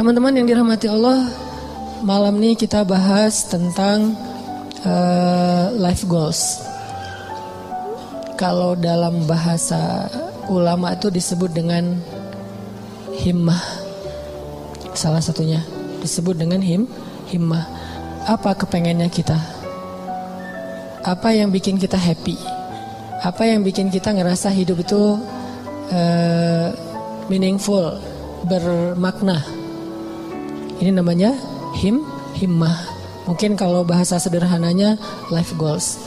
Teman-teman yang dirahmati Allah, malam ini kita bahas tentang uh, life goals. Kalau dalam bahasa ulama itu disebut dengan himmah. Salah satunya disebut dengan him, himmah. Apa kepengennya kita? Apa yang bikin kita happy? Apa yang bikin kita ngerasa hidup itu uh, meaningful, bermakna? Ini namanya him, himmah. Mungkin kalau bahasa sederhananya life goals.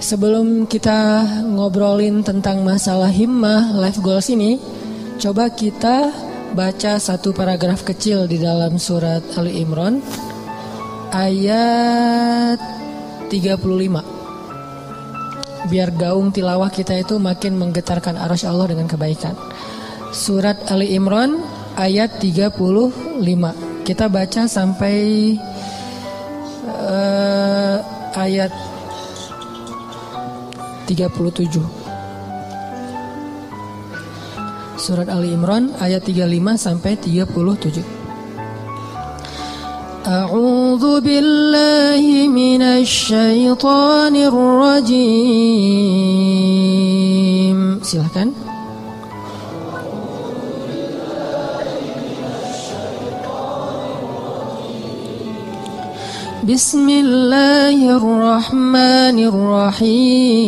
Sebelum kita ngobrolin tentang masalah himmah, life goals ini, coba kita baca satu paragraf kecil di dalam surat Ali Imran ayat 35. Biar gaung tilawah kita itu makin menggetarkan arus Allah dengan kebaikan. Surat Ali Imran ayat 35. Kita baca sampai uh, ayat 37 Surat Ali Imran ayat 35 sampai 37 A'udzu billahi minasy syaithanir rajim Silahkan بسم الله الرحمن الرحيم.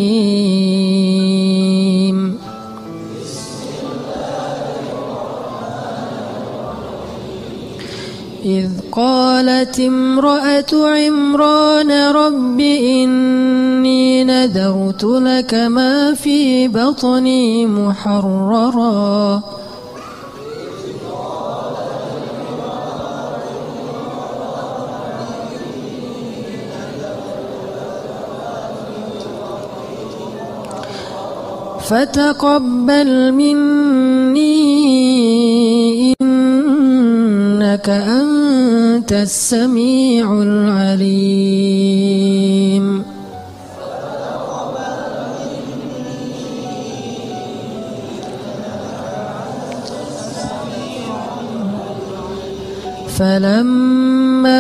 إذ قالت امرأة عمران رب إني نذرت لك ما في بطني محررا. فتقبل مني إنك أنت السميع العليم. فلما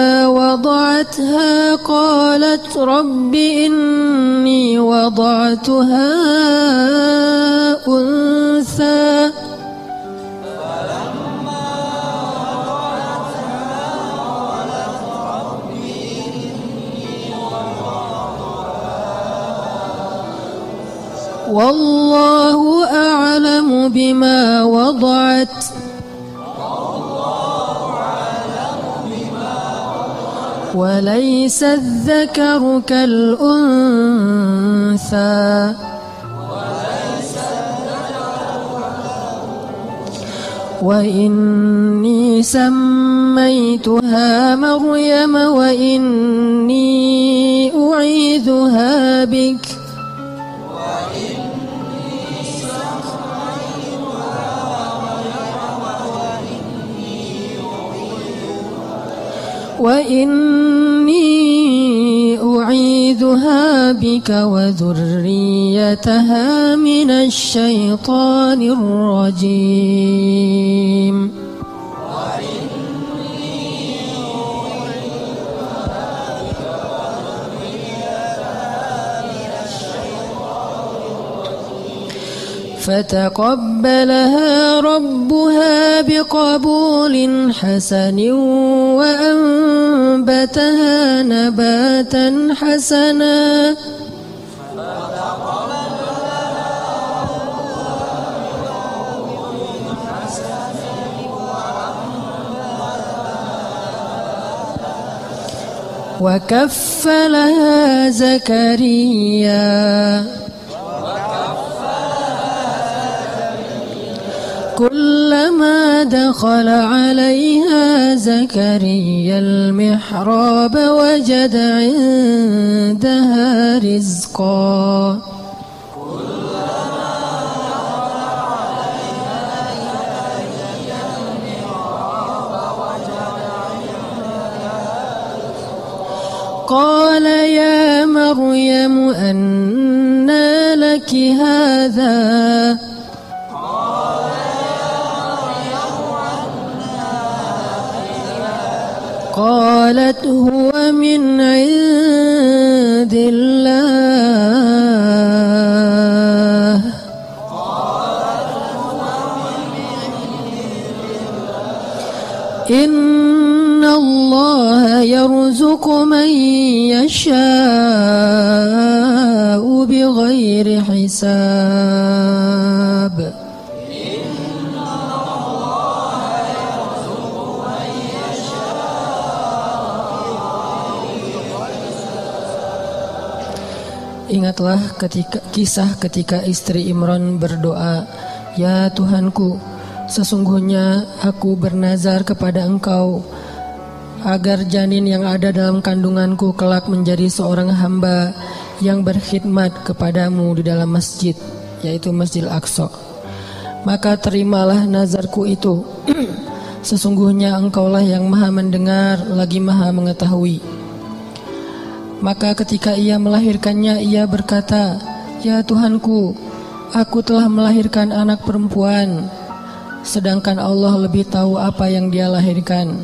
وضعتها قالت رب إني وضعتها أنثى والله أعلم بما وضعت وليس الذكر كالأنثى. وإني سميتها مريم وإني أعيذها بك. وإني أعيذها بك وذريتها من الشيطان الرجيم. فتقبلها ربها بقبول حسن وأنبتها نباتا حسنا. وكفلها زكريا. دخل عليها زكريا المحراب وجد عندها رزقا. قال يا مريم أنى لك هذا؟ قالت هو من عند الله. إن الله يرزق من يشاء بغير حساب. Ingatlah ketika kisah ketika istri Imran berdoa, "Ya Tuhanku, sesungguhnya aku bernazar kepada Engkau agar janin yang ada dalam kandunganku kelak menjadi seorang hamba yang berkhidmat kepadamu di dalam masjid, yaitu Masjid Al-Aqsa. Maka terimalah nazarku itu. Sesungguhnya engkaulah yang maha mendengar lagi maha mengetahui. Maka ketika ia melahirkannya ia berkata, "Ya Tuhanku, aku telah melahirkan anak perempuan, sedangkan Allah lebih tahu apa yang dia lahirkan."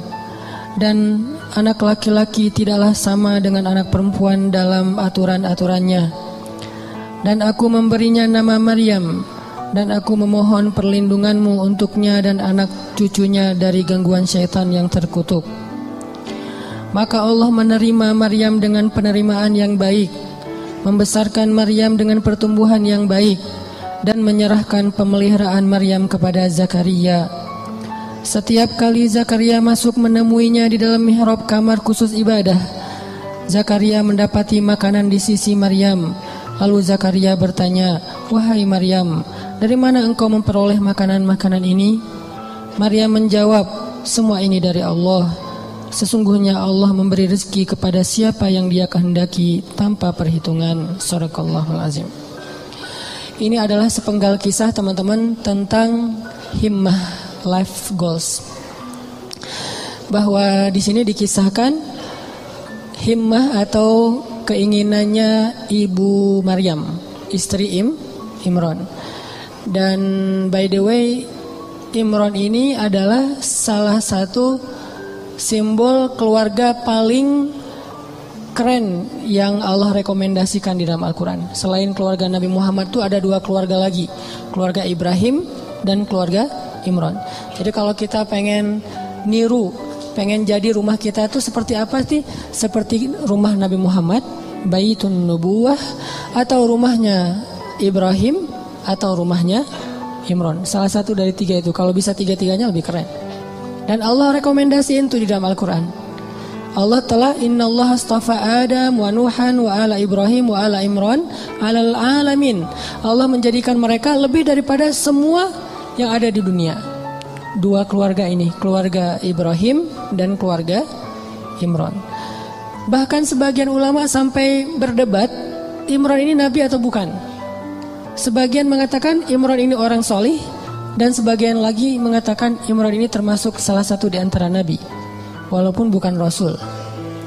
Dan anak laki-laki tidaklah sama dengan anak perempuan dalam aturan-aturannya. Dan aku memberinya nama Maryam, dan aku memohon perlindunganmu untuknya dan anak cucunya dari gangguan syaitan yang terkutuk. Maka Allah menerima Maryam dengan penerimaan yang baik, membesarkan Maryam dengan pertumbuhan yang baik, dan menyerahkan pemeliharaan Maryam kepada Zakaria. Setiap kali Zakaria masuk menemuinya di dalam mihrab kamar khusus ibadah, Zakaria mendapati makanan di sisi Maryam. Lalu Zakaria bertanya, "Wahai Maryam, dari mana engkau memperoleh makanan-makanan ini?" Maryam menjawab, "Semua ini dari Allah." Sesungguhnya Allah memberi rezeki kepada siapa yang dia kehendaki tanpa perhitungan. Surakallahul azim. Ini adalah sepenggal kisah teman-teman tentang himmah life goals. Bahwa di sini dikisahkan himmah atau keinginannya Ibu Maryam, istri Im Imron. Dan by the way, Imron ini adalah salah satu simbol keluarga paling keren yang Allah rekomendasikan di dalam Al-Quran. Selain keluarga Nabi Muhammad itu ada dua keluarga lagi, keluarga Ibrahim dan keluarga Imran. Jadi kalau kita pengen niru, pengen jadi rumah kita itu seperti apa sih? Seperti rumah Nabi Muhammad, Baitun Nubuwah, atau rumahnya Ibrahim, atau rumahnya Imran. Salah satu dari tiga itu. Kalau bisa tiga-tiganya lebih keren. Dan Allah rekomendasiin itu di dalam Al-Quran. Allah telah Inna Allah astafa Adam wa Nuhan wa ala Ibrahim wa ala Imran alal alamin. Allah menjadikan mereka lebih daripada semua yang ada di dunia. Dua keluarga ini, keluarga Ibrahim dan keluarga Imran. Bahkan sebagian ulama sampai berdebat Imran ini nabi atau bukan. Sebagian mengatakan Imran ini orang solih, dan sebagian lagi mengatakan Imran ini termasuk salah satu di antara nabi walaupun bukan rasul.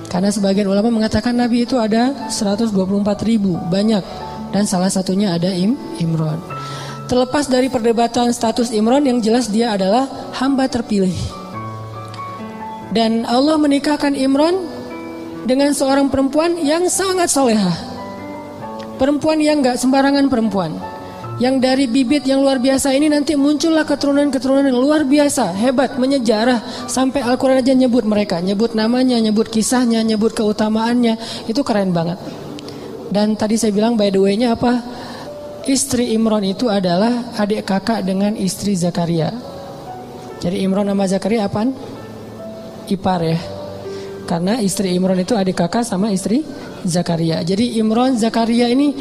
Karena sebagian ulama mengatakan nabi itu ada 124 ribu banyak dan salah satunya ada Im Imran. Terlepas dari perdebatan status Imran yang jelas dia adalah hamba terpilih. Dan Allah menikahkan Imran dengan seorang perempuan yang sangat soleha. Perempuan yang gak sembarangan perempuan yang dari bibit yang luar biasa ini nanti muncullah keturunan-keturunan yang luar biasa, hebat, menyejarah sampai Al-Qur'an aja nyebut mereka, nyebut namanya, nyebut kisahnya, nyebut keutamaannya, itu keren banget. Dan tadi saya bilang by the way-nya apa? Istri Imron itu adalah adik kakak dengan istri Zakaria. Jadi Imron sama Zakaria apaan? Ipar ya. Karena istri Imron itu adik kakak sama istri Zakaria. Jadi Imron, Zakaria ini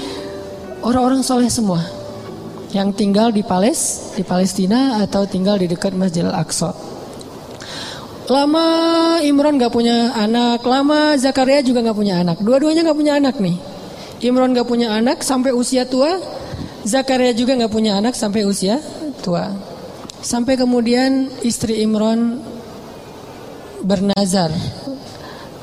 orang-orang soleh semua yang tinggal di Pales, di Palestina atau tinggal di dekat Masjid Al-Aqsa. Lama Imron gak punya anak, lama Zakaria juga gak punya anak. Dua-duanya gak punya anak nih. Imron gak punya anak sampai usia tua, Zakaria juga gak punya anak sampai usia tua. Sampai kemudian istri Imron bernazar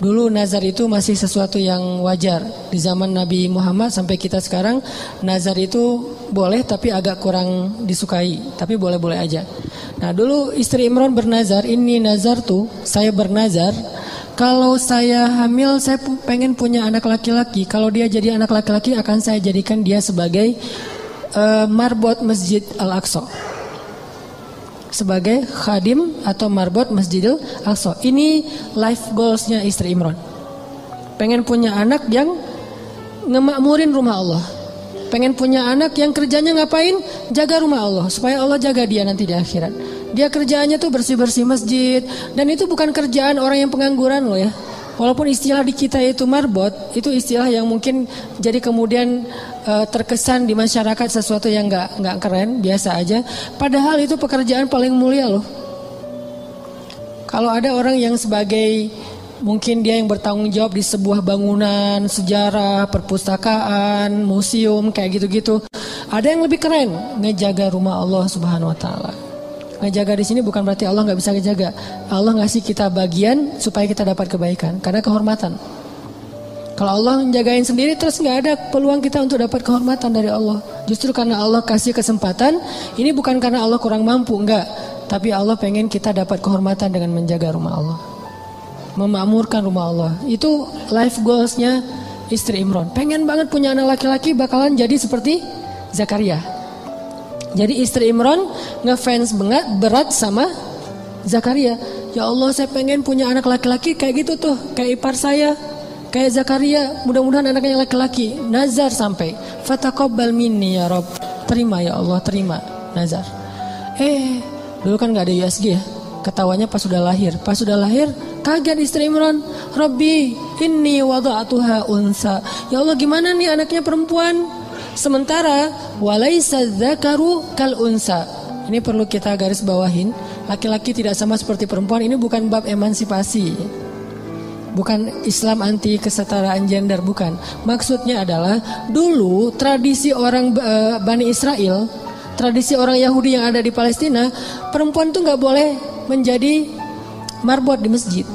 Dulu nazar itu masih sesuatu yang wajar di zaman Nabi Muhammad sampai kita sekarang nazar itu boleh tapi agak kurang disukai, tapi boleh-boleh aja. Nah, dulu istri Imran bernazar, ini nazar tuh saya bernazar kalau saya hamil saya pengen punya anak laki-laki. Kalau dia jadi anak laki-laki akan saya jadikan dia sebagai uh, marbot Masjid Al-Aqsa. Sebagai khadim atau marbot Masjidil Aqsa. Ini life goalsnya istri Imran. Pengen punya anak yang ngemakmurin rumah Allah. Pengen punya anak yang kerjanya ngapain? Jaga rumah Allah. Supaya Allah jaga dia nanti di akhirat. Dia kerjaannya tuh bersih-bersih masjid. Dan itu bukan kerjaan orang yang pengangguran loh ya. Walaupun istilah di kita itu marbot, itu istilah yang mungkin jadi kemudian uh, terkesan di masyarakat sesuatu yang nggak nggak keren, biasa aja. Padahal itu pekerjaan paling mulia loh. Kalau ada orang yang sebagai mungkin dia yang bertanggung jawab di sebuah bangunan sejarah, perpustakaan, museum kayak gitu-gitu. Ada yang lebih keren ngejaga rumah Allah Subhanahu wa taala. Ngejaga di sini bukan berarti Allah nggak bisa ngejaga. Allah ngasih kita bagian supaya kita dapat kebaikan karena kehormatan. Kalau Allah menjagain sendiri terus nggak ada peluang kita untuk dapat kehormatan dari Allah. Justru karena Allah kasih kesempatan, ini bukan karena Allah kurang mampu, enggak. Tapi Allah pengen kita dapat kehormatan dengan menjaga rumah Allah. Memakmurkan rumah Allah. Itu life goalsnya istri Imron. Pengen banget punya anak laki-laki bakalan jadi seperti Zakaria. Jadi istri Imran ngefans banget berat sama Zakaria. Ya Allah saya pengen punya anak laki-laki kayak gitu tuh, kayak ipar saya, kayak Zakaria. Mudah-mudahan anaknya laki-laki. Nazar sampai. Fataqabbal minni ya Rob. Terima ya Allah, terima. Nazar. Eh, dulu kan nggak ada USG ya. Ketawanya pas sudah lahir. Pas sudah lahir, kaget istri Imran. Robbi, ini wada'atuha unsa. Ya Allah gimana nih anaknya perempuan? Sementara walaisa dzakaru kal unsa. Ini perlu kita garis bawahin. Laki-laki tidak sama seperti perempuan. Ini bukan bab emansipasi. Bukan Islam anti kesetaraan gender, bukan. Maksudnya adalah dulu tradisi orang uh, Bani Israel, tradisi orang Yahudi yang ada di Palestina, perempuan tuh nggak boleh menjadi marbot di masjid.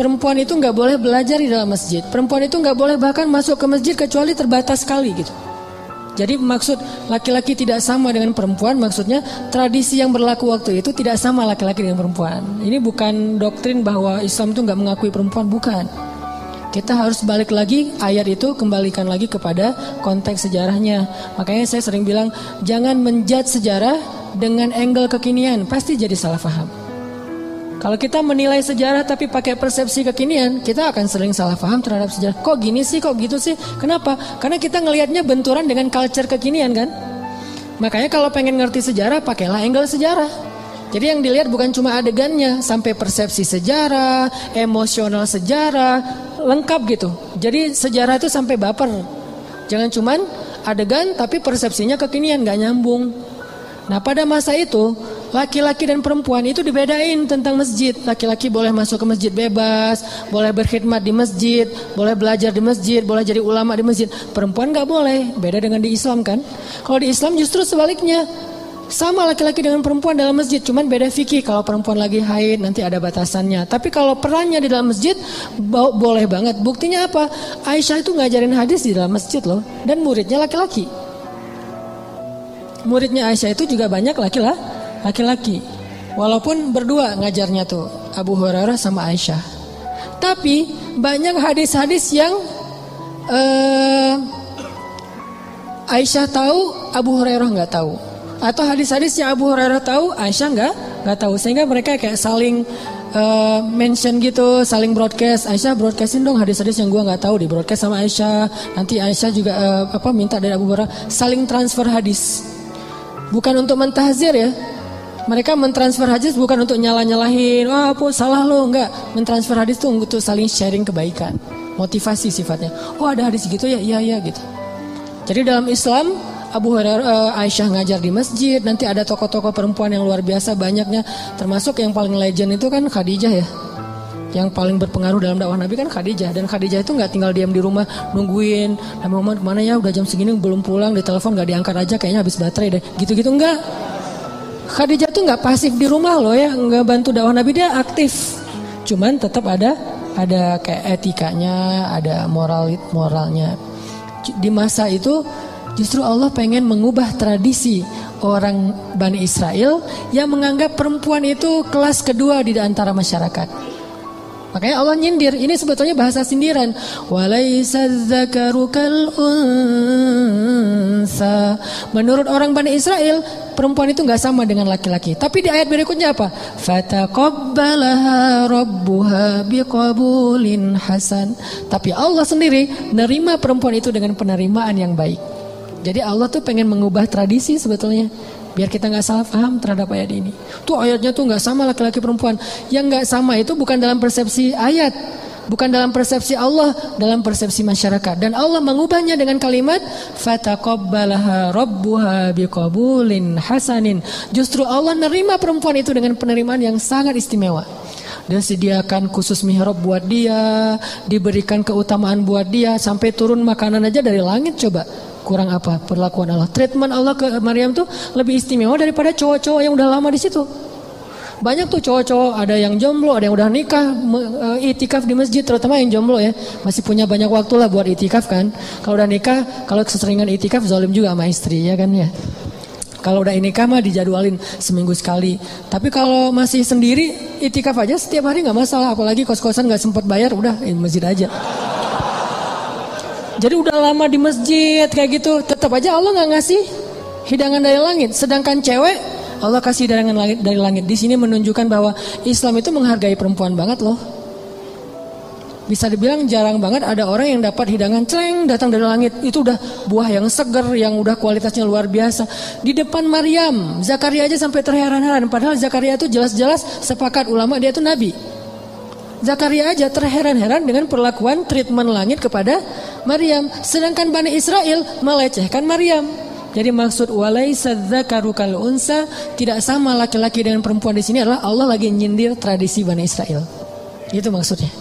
Perempuan itu nggak boleh belajar di dalam masjid. Perempuan itu nggak boleh bahkan masuk ke masjid kecuali terbatas sekali gitu. Jadi maksud laki-laki tidak sama dengan perempuan maksudnya tradisi yang berlaku waktu itu tidak sama laki-laki dengan perempuan. Ini bukan doktrin bahwa Islam itu nggak mengakui perempuan, bukan. Kita harus balik lagi ayat itu kembalikan lagi kepada konteks sejarahnya. Makanya saya sering bilang jangan menjat sejarah dengan angle kekinian, pasti jadi salah paham. Kalau kita menilai sejarah tapi pakai persepsi kekinian, kita akan sering salah paham terhadap sejarah. Kok gini sih, kok gitu sih? Kenapa? Karena kita ngelihatnya benturan dengan culture kekinian kan? Makanya kalau pengen ngerti sejarah, pakailah angle sejarah. Jadi yang dilihat bukan cuma adegannya, sampai persepsi sejarah, emosional sejarah, lengkap gitu. Jadi sejarah itu sampai baper. Jangan cuman adegan tapi persepsinya kekinian, gak nyambung. Nah pada masa itu Laki-laki dan perempuan itu dibedain tentang masjid. Laki-laki boleh masuk ke masjid bebas, boleh berkhidmat di masjid, boleh belajar di masjid, boleh jadi ulama di masjid. Perempuan nggak boleh. Beda dengan di Islam kan? Kalau di Islam justru sebaliknya. Sama laki-laki dengan perempuan dalam masjid, cuman beda fikih. Kalau perempuan lagi haid nanti ada batasannya. Tapi kalau perannya di dalam masjid boleh banget. Buktinya apa? Aisyah itu ngajarin hadis di dalam masjid loh, dan muridnya laki-laki. Muridnya Aisyah itu juga banyak laki-laki laki-laki. Walaupun berdua ngajarnya tuh Abu Hurairah sama Aisyah. Tapi banyak hadis-hadis yang uh, Aisyah tahu, Abu Hurairah nggak tahu. Atau hadis-hadis yang Abu Hurairah tahu, Aisyah nggak nggak tahu. Sehingga mereka kayak saling uh, mention gitu, saling broadcast. Aisyah broadcastin dong hadis-hadis yang gue nggak tahu di broadcast sama Aisyah. Nanti Aisyah juga uh, apa minta dari Abu Hurairah saling transfer hadis. Bukan untuk mentahzir ya, mereka mentransfer hadis bukan untuk nyalah-nyalahin, wah apa salah lo, enggak. Mentransfer hadis itu untuk saling sharing kebaikan, motivasi sifatnya. Oh ada hadis gitu ya, iya iya gitu. Jadi dalam Islam Abu Hurairah uh, Aisyah ngajar di masjid, nanti ada tokoh-tokoh perempuan yang luar biasa banyaknya, termasuk yang paling legend itu kan Khadijah ya. Yang paling berpengaruh dalam dakwah Nabi kan Khadijah dan Khadijah itu nggak tinggal diam di rumah nungguin Nabi Muhammad ke mana ya udah jam segini belum pulang di telepon nggak diangkat aja kayaknya habis baterai deh gitu-gitu enggak Khadijah tuh nggak pasif di rumah loh ya, nggak bantu dakwah Nabi dia aktif. Cuman tetap ada ada kayak etikanya, ada moral moralnya. Di masa itu justru Allah pengen mengubah tradisi orang Bani Israel yang menganggap perempuan itu kelas kedua di antara masyarakat. Makanya Allah nyindir. Ini sebetulnya bahasa sindiran. Menurut orang Bani Israel, perempuan itu nggak sama dengan laki-laki. Tapi di ayat berikutnya apa? Fataqabbalaha rabbuha biqabulin hasan. Tapi Allah sendiri nerima perempuan itu dengan penerimaan yang baik. Jadi Allah tuh pengen mengubah tradisi sebetulnya. Biar kita nggak salah paham terhadap ayat ini. Tuh ayatnya tuh nggak sama laki-laki perempuan. Yang nggak sama itu bukan dalam persepsi ayat, bukan dalam persepsi Allah, dalam persepsi masyarakat. Dan Allah mengubahnya dengan kalimat fataqabbalaha rabbuha biqabulin hasanin. Justru Allah nerima perempuan itu dengan penerimaan yang sangat istimewa. Dia sediakan khusus mihrab buat dia, diberikan keutamaan buat dia, sampai turun makanan aja dari langit coba kurang apa perlakuan Allah. Treatment Allah ke Maryam tuh lebih istimewa daripada cowok-cowok yang udah lama di situ. Banyak tuh cowok-cowok ada yang jomblo, ada yang udah nikah, e, itikaf di masjid, terutama yang jomblo ya, masih punya banyak waktu lah buat itikaf kan. Kalau udah nikah, kalau keseringan itikaf zalim juga sama istri ya kan ya. Kalau udah inikah mah dijadwalin seminggu sekali. Tapi kalau masih sendiri itikaf aja setiap hari nggak masalah. Apalagi kos-kosan nggak sempat bayar, udah masjid aja. Jadi udah lama di masjid kayak gitu, tetap aja Allah nggak ngasih hidangan dari langit. Sedangkan cewek Allah kasih hidangan dari langit. Di sini menunjukkan bahwa Islam itu menghargai perempuan banget loh. Bisa dibilang jarang banget ada orang yang dapat hidangan celeng datang dari langit. Itu udah buah yang seger, yang udah kualitasnya luar biasa. Di depan Maryam, Zakaria aja sampai terheran-heran. Padahal Zakaria itu jelas-jelas sepakat ulama dia itu nabi. Zakaria aja terheran-heran dengan perlakuan treatment langit kepada Maryam. Sedangkan Bani Israel melecehkan Maryam. Jadi maksud walai dzakaru kal unsa tidak sama laki-laki dengan perempuan di sini adalah Allah lagi nyindir tradisi Bani Israel. Itu maksudnya.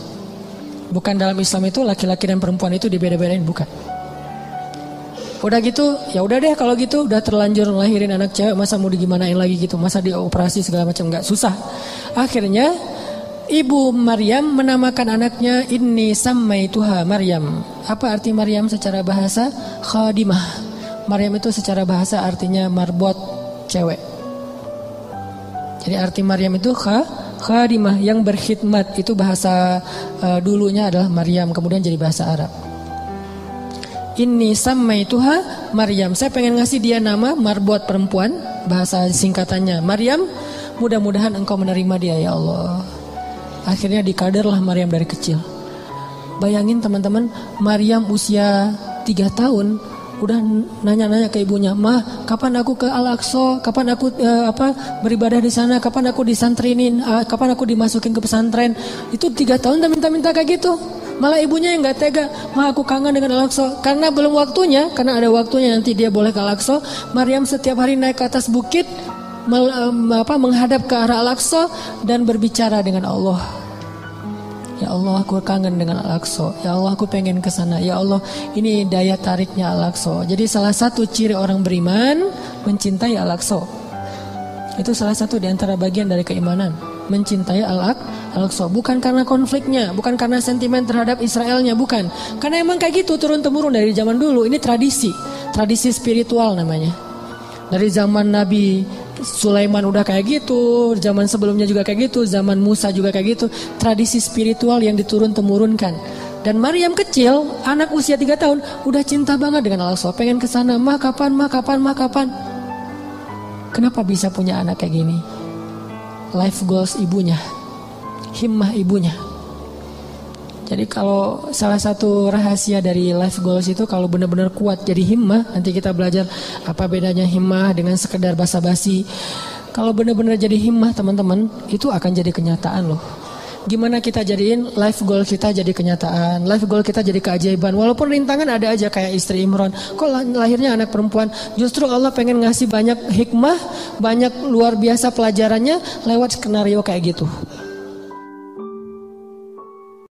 Bukan dalam Islam itu laki-laki dan perempuan itu dibeda-bedain bukan. Udah gitu, ya udah deh kalau gitu udah terlanjur lahirin anak cewek masa mau digimanain lagi gitu, masa dioperasi segala macam nggak susah. Akhirnya Ibu Maryam menamakan anaknya ini Sammaituha Maryam. Apa arti Maryam secara bahasa? Khadimah. Maryam itu secara bahasa artinya marbot cewek. Jadi arti Maryam itu kha, khadimah yang berkhidmat itu bahasa uh, dulunya adalah Maryam kemudian jadi bahasa Arab. Ini Sammaituha Maryam. Saya pengen ngasih dia nama marbot perempuan bahasa singkatannya Maryam. Mudah-mudahan engkau menerima dia ya Allah. Akhirnya dikaderlah Maryam dari kecil. Bayangin teman-teman, Maryam usia 3 tahun udah nanya-nanya ke ibunya, "Mah, kapan aku ke Al-Aqsa? Kapan aku uh, apa beribadah di sana? Kapan aku disantrinin? Uh, kapan aku dimasukin ke pesantren?" Itu tiga tahun dan minta-minta kayak gitu. Malah ibunya yang nggak tega, "Mah, aku kangen dengan Al-Aqsa." Karena belum waktunya, karena ada waktunya nanti dia boleh ke Al-Aqsa. Maryam setiap hari naik ke atas bukit apa, menghadap ke arah Al-Aqsa dan berbicara dengan Allah. Ya Allah aku kangen dengan Al-Aqsa. Ya Allah aku pengen ke sana. Ya Allah ini daya tariknya Al-Aqsa. Jadi salah satu ciri orang beriman mencintai Al-Aqsa. Itu salah satu di antara bagian dari keimanan. Mencintai Al-Aqsa. Bukan karena konfliknya. Bukan karena sentimen terhadap Israelnya. Bukan. Karena emang kayak gitu turun-temurun dari zaman dulu. Ini tradisi. Tradisi spiritual namanya. Dari zaman Nabi Sulaiman udah kayak gitu, zaman sebelumnya juga kayak gitu, zaman Musa juga kayak gitu. Tradisi spiritual yang diturun temurunkan. Dan Maryam kecil, anak usia 3 tahun, udah cinta banget dengan Allah. Pengen ke sana, mah kapan, mah kapan, mah kapan. Kenapa bisa punya anak kayak gini? Life goals ibunya, himmah ibunya. Jadi kalau salah satu rahasia dari life goals itu kalau benar-benar kuat jadi himmah, nanti kita belajar apa bedanya himmah dengan sekedar basa-basi. Kalau benar-benar jadi himmah teman-teman, itu akan jadi kenyataan loh. Gimana kita jadiin life goal kita jadi kenyataan, life goal kita jadi keajaiban. Walaupun rintangan ada aja kayak istri Imron. Kok lahirnya anak perempuan? Justru Allah pengen ngasih banyak hikmah, banyak luar biasa pelajarannya lewat skenario kayak gitu.